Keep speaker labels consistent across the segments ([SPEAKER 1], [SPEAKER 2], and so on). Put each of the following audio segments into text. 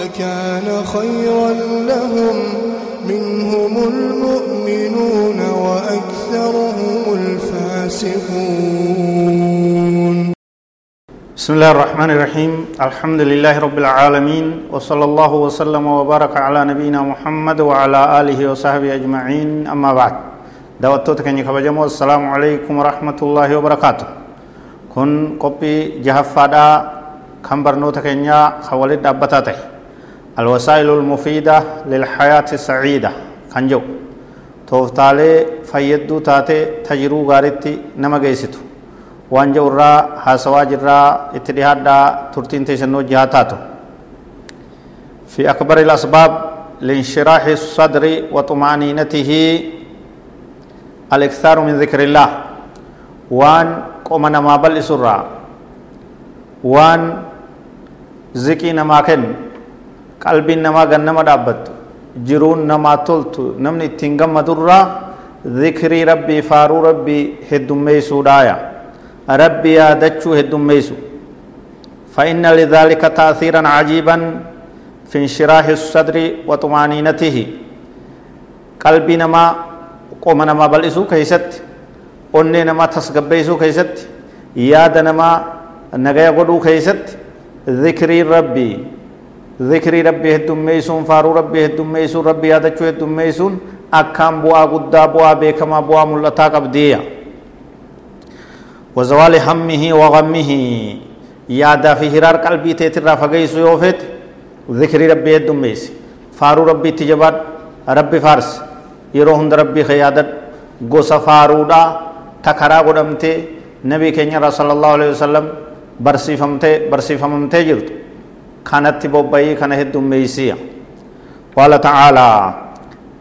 [SPEAKER 1] لكان خيرا لهم منهم المؤمنون وأكثرهم الفاسقون.
[SPEAKER 2] بسم الله الرحمن الرحيم. الحمد لله رب العالمين وصلى الله وسلم وبارك على نبينا محمد وعلى آله وصحبه أجمعين. أما بعد دعوتك كن كبجمو السلام عليكم ورحمة الله وبركاته. كن قبي جهفادا كم برنوتا كنيا خوالد دابتاته الوسائل المفيدة للحياة السعيدة كنجو توفتالي فيدو تاتي تجرو غارتي waan irraa haasawaa jirraa itti dhihaadhaa turtiin teessannoo jihaa taatu في أكبر الأسباب لانشراح الصدر وطمأنينته الإكثار من ذكر الله. وان قوم نما بل وان ذكي نما كن. نما غنما دابت جرون نما تلت نمني تنغم مدرا ذكري ربي فارو ربي هدومي سودايا ربي يادتشو هدوميسو فإن لذلك تأثيرا عجيبا في انشراح الصدر وطمانينته قلبي نما قوم نما بلسو كيست أني نما تسقبيسو كيست ياد نما نغيا قدو كيست ذكري ربي ذكري ربي هدوميسون فارو ربي هدوميسون ربي يادتشو هدوميسون أكام بوا قدا بوا بيكما بوا ملتا قبديا وزوال همه وغمه يادا في هرار قلبي تيتر فغيس يوفت ذكر ربي الدميس فارو ربي تجباد ربي فارس هند ربي خيادت غوسا فارودا تكرا قدمته نبي كينيا رسول الله عليه وسلم برسيفمته برسيفمته جرت كانت بوباي كان هدميسيا قال تعالى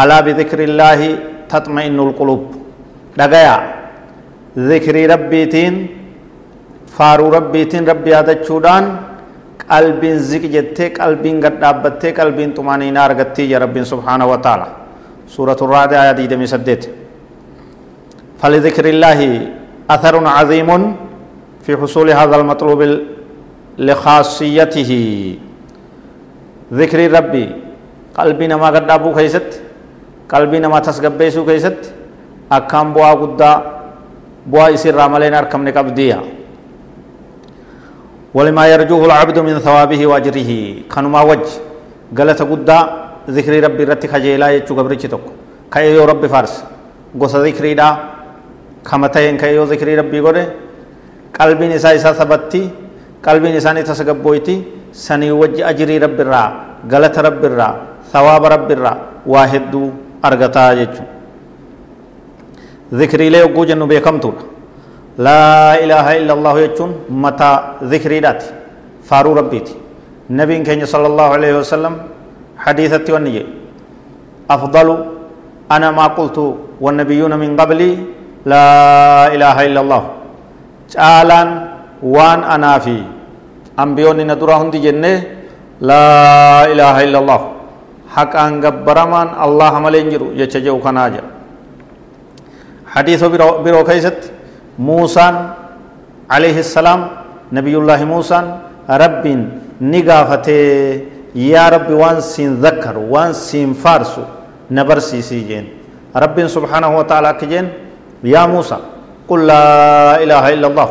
[SPEAKER 2] ألا بذكر الله تطمئن القلوب. دغيا ذكري ربيتين فارو ربيتين ربي هذا تشودان قلبين زك جتة قلبين قد دابتة قلبين طمانينة أرغتي يا رب سبحانه وتعالى سورة الرعد آيات دي سدت فلذكر الله أثر عظيم في حصول هذا المطلوب لخاصيته. ذكر ربي. قلبنا ما قد دابو كيست. قلبنا ما تسقبيسو كيست. أكام بوا قدا. isirraa malee hin argamne qabdiya ولما يرجوه العبد من ثوابه وأجره. كانما وج. غلط غدا ذكر ربي رت خجيلا يچو غبرچ تك كأيو ربي فارس. غوس ذكري دا. كمتين كأيو ذكر ربي غده قلبي نساء إسا ثبتي قلبي نساء تسغبويتي سني وج اجري ربي را غلط ربي را ثواب ربي را واحد ارغتا يچو ذكريlee yogguu jennu beekamtuudha laa ilaaha illa allahu jechuun mataa dhikriidhaati faaruu rabbiiti nabiin keenya sala allahu alaihi wasalam hadiisatti wanni jedhe afdalu ana maa qultu wannabiyuuna min qablii laa ilaaha illa allahu caalaan waan anaa fi ambiyoonni na duraa hundi jennee laa ilaaha illa allahu haqaan gabbaramaan allaha malee hin jiru jecha jedhu kanaa حديث برو كيست موسى عليه السلام نبي الله موسى رب نقافته يا رب وان سين ذكر وان سين فارسو نبرسي سيجين رب سبحانه وتعالى كجين يا موسى قل لا إله إلا الله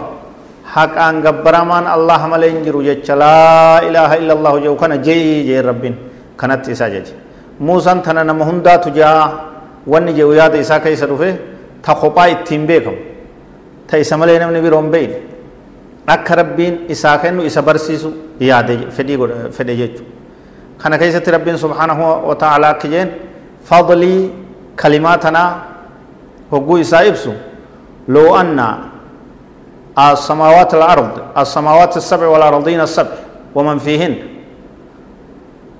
[SPEAKER 2] حق أن قبرمان الله ملين جرو جيش لا إله إلا الله جو كان جي جي رب كانت إسا جي موسى تنا نمهندا تجا وان جو ياد إسا كيس رفه ta kophaa ittiin beekamu ta isa malee namni biroo hin beekne akka rabbiin isaa kennu isa barsiisu yaade fedhii fedhe jechuudha kana keessatti rabbiin subhaanahu wa ta'ala akka jeen fadlii kalimaa tanaa hogguu isaa ibsu loo anna السماوات الأرض السماوات السبع والأرضين السبع ومن فيهن؟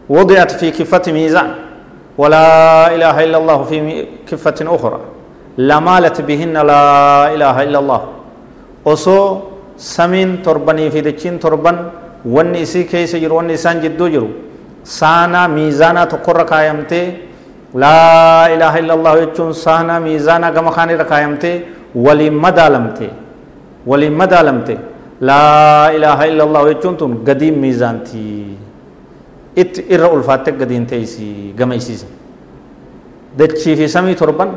[SPEAKER 2] وضعت في كفة ميزان ولا إله إلا الله في كفة أخرى. لا بهن لا إله إلا الله. وصو سمين تربني في دكين تربن ونسي كيس جرو ونسان جدو جرو. سانا ميزانا تقر قايمتي لا إله إلا الله يتشون سانا ميزانا غمخاني رقايمتي ولي مدالمتي. Waliin madaalamte laa ilaaha illa allahu jechuun tun gadiin miizaantii itti irra ulfaatte gadiin teeysi gama isiisa dachii fi samii torban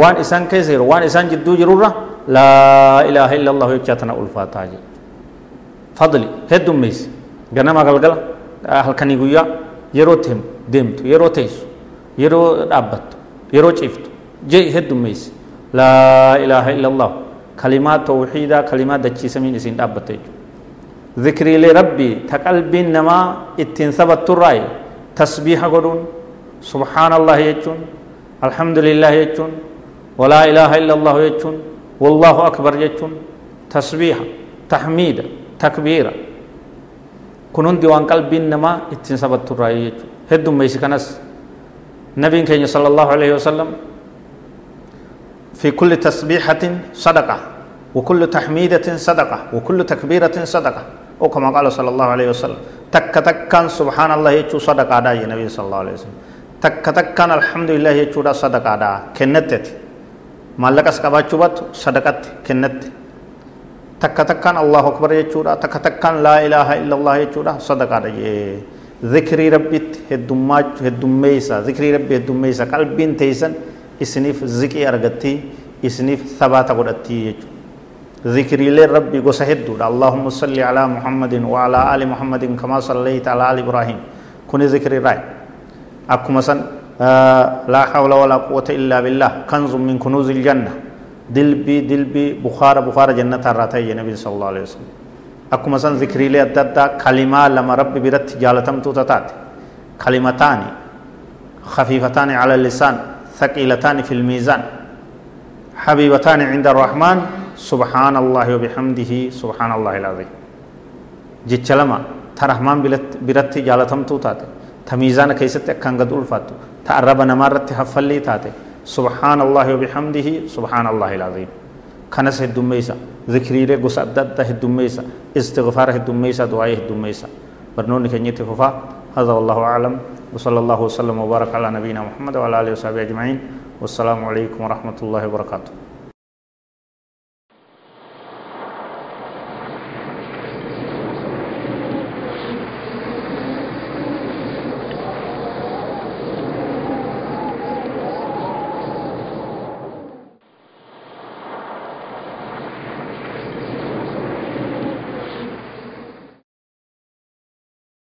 [SPEAKER 2] waan isaan keessa jiru waan isaan jidduu jirurra laa ilaaha illa allahu jechaa tana ulfaataa jedhe fadli heddummeessi ganama galgala halkanii guyyaa yeroo deemtu yeroo teessu yeroo dhaabbattu yeroo ciiftu jee heddummeessi laa ilaaha illa كلمات توحيدا كلمات دچي سمين إسين دابتاي ذكر لربي تقلب نما اتنسب التراي تسبيح غدون سبحان الله يچون الحمد لله يچون ولا إله إلا الله يچون والله أكبر يچون تسبيح تحميد تكبير. كنون ديوان قلب نما اتنسب التراي يچ هد ميسكنس نبي كان صلى الله عليه وسلم في كل تسبيحة صدقة. وكل تحميدة صدقة وكل تكبيرة صدقة. أو كما قال صلى الله عليه وسلم تك تكن سبحان الله يجو صدقة دا النبي صلى الله عليه وسلم. تك تكن الحمد لله يجو دا صدقة دا كنت مالك اسكبات بات صدقة كنت تك تكن الله أكبر يجو دا. تك تكن لا إله إلا الله يجو دا صدقة دا ذكري ربي هدومات هدوميسا ذكري ربي هدوميسا قلبين تيسن. isiniif ziqii argattii isiniif sabaata godhattii jechuudha ذكريلي ربي قصة هدود اللهم صل على محمد وعلى آل محمد كما صليت على آل إبراهيم. كوني ذكري راي. أكو مثلا آه لا حول ولا قوة إلا بالله. كنز من كنوز الجنة. دلبي دلبي بخار بخار جنة الراتي النبي صلى الله عليه وسلم. أكو مثلا ذكريلي أددا كلمة لما ربي برت جالتم توتات كلمتان خفيفتان على اللسان ثقيلتان في الميزان. حبيبتان عند الرحمن. سبحان الله وبحمده سبحان الله العظيم جيتش لما ترحمان برت جالتم توتات تميزان كيست كان قد ألفاتو تأرب نمارت حفلي تاتي سبحان الله وبحمده سبحان الله العظيم كنس هدوميسا ذكري له غس أدد هدوميسا استغفار هدوميسا دعاء هدوميسا برنون كنيت ففا هذا والله أعلم وصلى الله وسلم وبارك على نبينا محمد وعلى آله وصحبه أجمعين والسلام عليكم ورحمة الله وبركاته